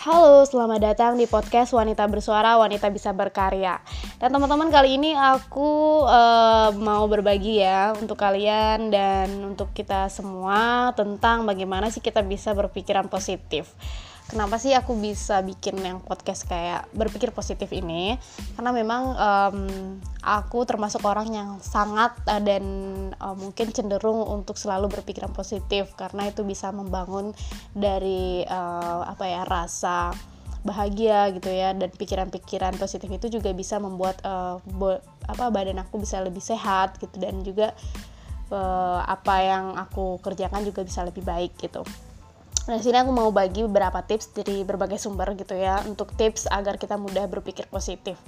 Halo, selamat datang di podcast Wanita Bersuara, Wanita Bisa Berkarya. Dan teman-teman kali ini aku uh, mau berbagi ya untuk kalian dan untuk kita semua tentang bagaimana sih kita bisa berpikiran positif kenapa sih aku bisa bikin yang podcast kayak berpikir positif ini karena memang um, aku termasuk orang yang sangat uh, dan uh, mungkin cenderung untuk selalu berpikiran positif karena itu bisa membangun dari uh, apa ya rasa bahagia gitu ya dan pikiran-pikiran positif itu juga bisa membuat uh, apa badan aku bisa lebih sehat gitu dan juga uh, apa yang aku kerjakan juga bisa lebih baik gitu. Nah, sini aku mau bagi beberapa tips dari berbagai sumber gitu ya untuk tips agar kita mudah berpikir positif.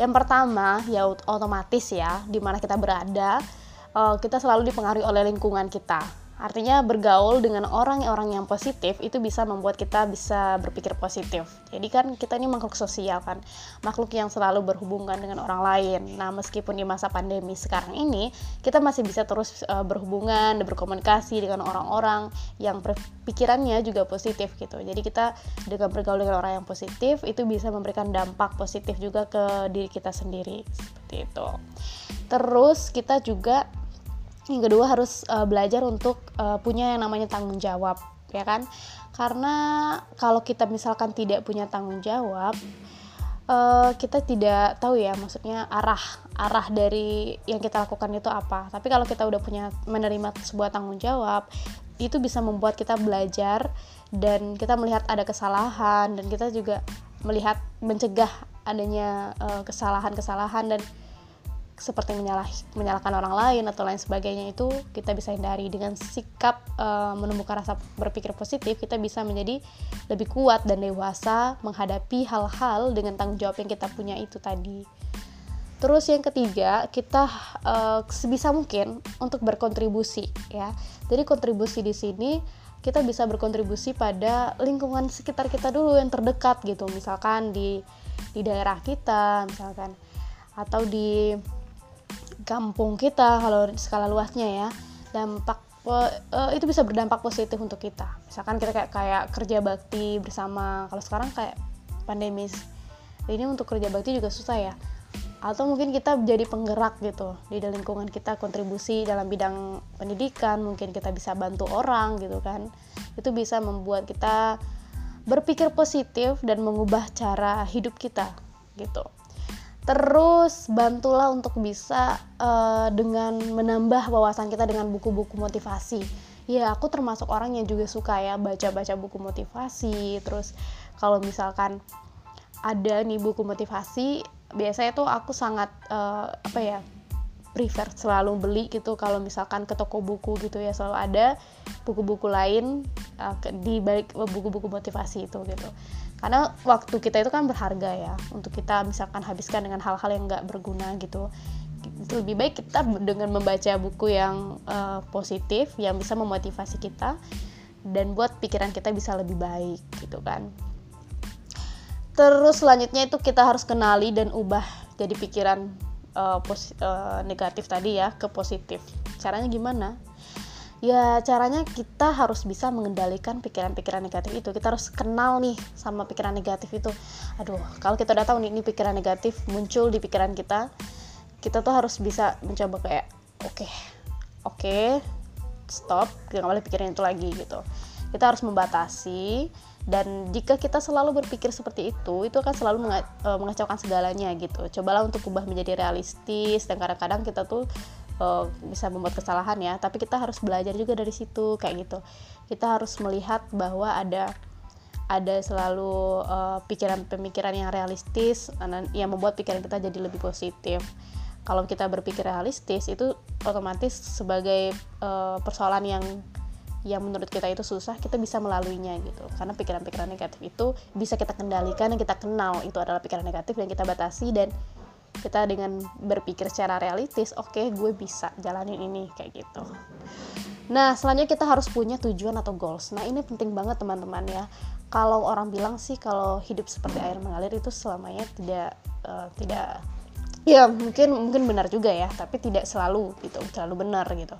Yang pertama, ya otomatis ya, di mana kita berada, eh, kita selalu dipengaruhi oleh lingkungan kita Artinya bergaul dengan orang-orang yang positif itu bisa membuat kita bisa berpikir positif. Jadi kan kita ini makhluk sosial kan, makhluk yang selalu berhubungan dengan orang lain. Nah meskipun di masa pandemi sekarang ini kita masih bisa terus uh, berhubungan dan berkomunikasi dengan orang-orang yang pikirannya juga positif gitu. Jadi kita dengan bergaul dengan orang yang positif itu bisa memberikan dampak positif juga ke diri kita sendiri seperti itu. Terus kita juga yang kedua harus uh, belajar untuk uh, punya yang namanya tanggung jawab ya kan? Karena kalau kita misalkan tidak punya tanggung jawab uh, kita tidak tahu ya maksudnya arah arah dari yang kita lakukan itu apa. Tapi kalau kita udah punya menerima sebuah tanggung jawab itu bisa membuat kita belajar dan kita melihat ada kesalahan dan kita juga melihat mencegah adanya kesalahan-kesalahan uh, dan seperti menyalah, menyalahkan orang lain atau lain sebagainya itu kita bisa hindari. Dengan sikap uh, menemukan rasa berpikir positif kita bisa menjadi lebih kuat dan dewasa menghadapi hal-hal dengan tanggung jawab yang kita punya itu tadi. Terus yang ketiga kita uh, sebisa mungkin untuk berkontribusi ya. Jadi kontribusi di sini kita bisa berkontribusi pada lingkungan sekitar kita dulu yang terdekat gitu. Misalkan di di daerah kita misalkan. Atau di kampung kita kalau skala luasnya ya dampak uh, itu bisa berdampak positif untuk kita. Misalkan kita kayak kayak kerja bakti bersama kalau sekarang kayak pandemis ini untuk kerja bakti juga susah ya. Atau mungkin kita jadi penggerak gitu di lingkungan kita kontribusi dalam bidang pendidikan mungkin kita bisa bantu orang gitu kan. Itu bisa membuat kita berpikir positif dan mengubah cara hidup kita gitu Terus bantulah untuk bisa uh, dengan menambah wawasan kita dengan buku-buku motivasi. Ya, aku termasuk orang yang juga suka ya baca-baca buku motivasi. Terus kalau misalkan ada nih buku motivasi, biasanya tuh aku sangat uh, apa ya? prefer selalu beli gitu kalau misalkan ke toko buku gitu ya selalu ada buku-buku lain uh, di balik buku-buku motivasi itu gitu karena waktu kita itu kan berharga ya untuk kita misalkan habiskan dengan hal-hal yang nggak berguna gitu. Itu lebih baik kita dengan membaca buku yang uh, positif yang bisa memotivasi kita dan buat pikiran kita bisa lebih baik gitu kan. Terus selanjutnya itu kita harus kenali dan ubah jadi pikiran uh, uh, negatif tadi ya ke positif. Caranya gimana ya caranya kita harus bisa mengendalikan pikiran-pikiran negatif itu. Kita harus kenal nih sama pikiran negatif itu. Aduh kalau kita udah tahu nih ini pikiran negatif muncul di pikiran kita kita tuh harus bisa mencoba kayak oke okay, oke okay, stop nggak boleh pikirin itu lagi gitu. Kita harus membatasi dan jika kita selalu berpikir seperti itu itu akan selalu e, mengacaukan segalanya gitu. Cobalah untuk ubah menjadi realistis dan kadang-kadang kita tuh uh, bisa membuat kesalahan ya tapi kita harus belajar juga dari situ kayak gitu. Kita harus melihat bahwa ada ada selalu uh, pemikiran-pemikiran yang realistis yang membuat pikiran kita jadi lebih positif. Kalau kita berpikir realistis itu otomatis sebagai uh, persoalan yang yang menurut kita itu susah kita bisa melaluinya gitu. Karena pikiran-pikiran negatif itu bisa kita kendalikan dan kita kenal itu adalah pikiran negatif dan kita batasi dan kita dengan berpikir secara realistis oke okay, gue bisa jalanin ini kayak gitu. Nah selanjutnya kita harus punya tujuan atau goals. Nah ini penting banget teman-teman ya. Kalau orang bilang sih kalau hidup seperti air mengalir itu selamanya tidak uh, tidak ya mungkin mungkin benar juga ya tapi tidak selalu gitu selalu benar gitu.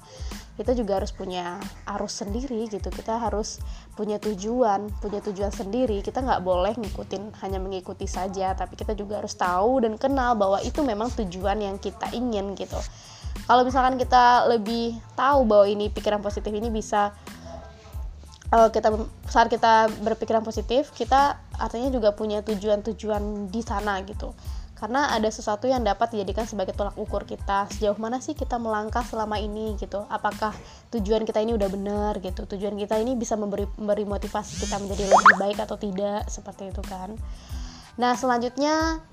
Kita juga harus punya arus sendiri gitu kita harus punya tujuan punya tujuan sendiri. Kita nggak boleh ngikutin hanya mengikuti saja tapi kita juga harus tahu dan kenal bahwa itu memang tujuan yang kita ingin gitu. Kalau misalkan kita lebih tahu bahwa ini pikiran positif ini bisa uh, kita saat kita berpikiran positif kita artinya juga punya tujuan-tujuan di sana gitu karena ada sesuatu yang dapat dijadikan sebagai tolak ukur kita. Sejauh mana sih kita melangkah selama ini gitu? Apakah tujuan kita ini udah benar gitu? Tujuan kita ini bisa memberi memberi motivasi kita menjadi lebih baik atau tidak seperti itu kan? Nah selanjutnya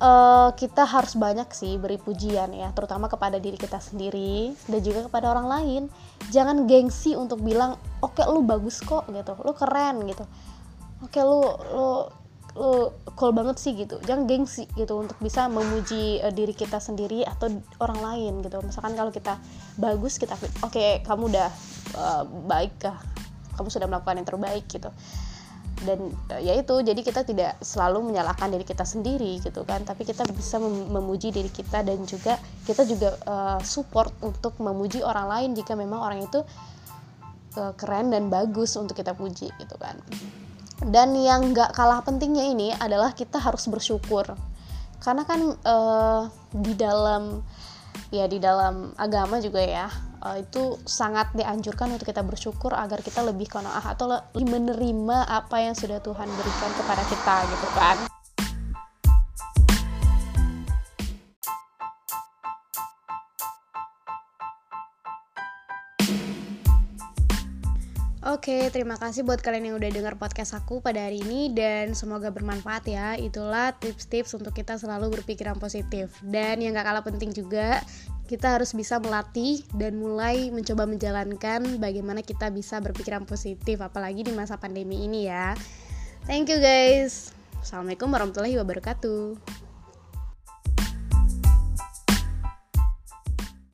uh, kita harus banyak sih beri pujian ya terutama kepada diri kita sendiri dan juga kepada orang lain. Jangan gengsi untuk bilang oke okay, lu bagus kok gitu. Lu keren gitu. Oke okay, lu lu cool banget sih gitu. Jangan gengsi gitu untuk bisa memuji uh, diri kita sendiri atau orang lain gitu. Misalkan kalau kita bagus kita oke okay, kamu udah uh, baik kah? Kamu sudah melakukan yang terbaik gitu. Dan uh, ya itu jadi kita tidak selalu menyalahkan diri kita sendiri gitu kan. Tapi kita bisa mem memuji diri kita dan juga kita juga uh, support untuk memuji orang lain jika memang orang itu uh, keren dan bagus untuk kita puji gitu kan dan yang gak kalah pentingnya ini adalah kita harus bersyukur. Karena kan uh, di dalam ya di dalam agama juga ya uh, itu sangat dianjurkan untuk kita bersyukur agar kita lebih konoah atau lebih menerima apa yang sudah Tuhan berikan kepada kita gitu kan Oke, terima kasih buat kalian yang udah dengar podcast aku pada hari ini dan semoga bermanfaat ya. Itulah tips-tips untuk kita selalu berpikiran positif. Dan yang gak kalah penting juga, kita harus bisa melatih dan mulai mencoba menjalankan bagaimana kita bisa berpikiran positif apalagi di masa pandemi ini ya. Thank you guys. Assalamualaikum warahmatullahi wabarakatuh.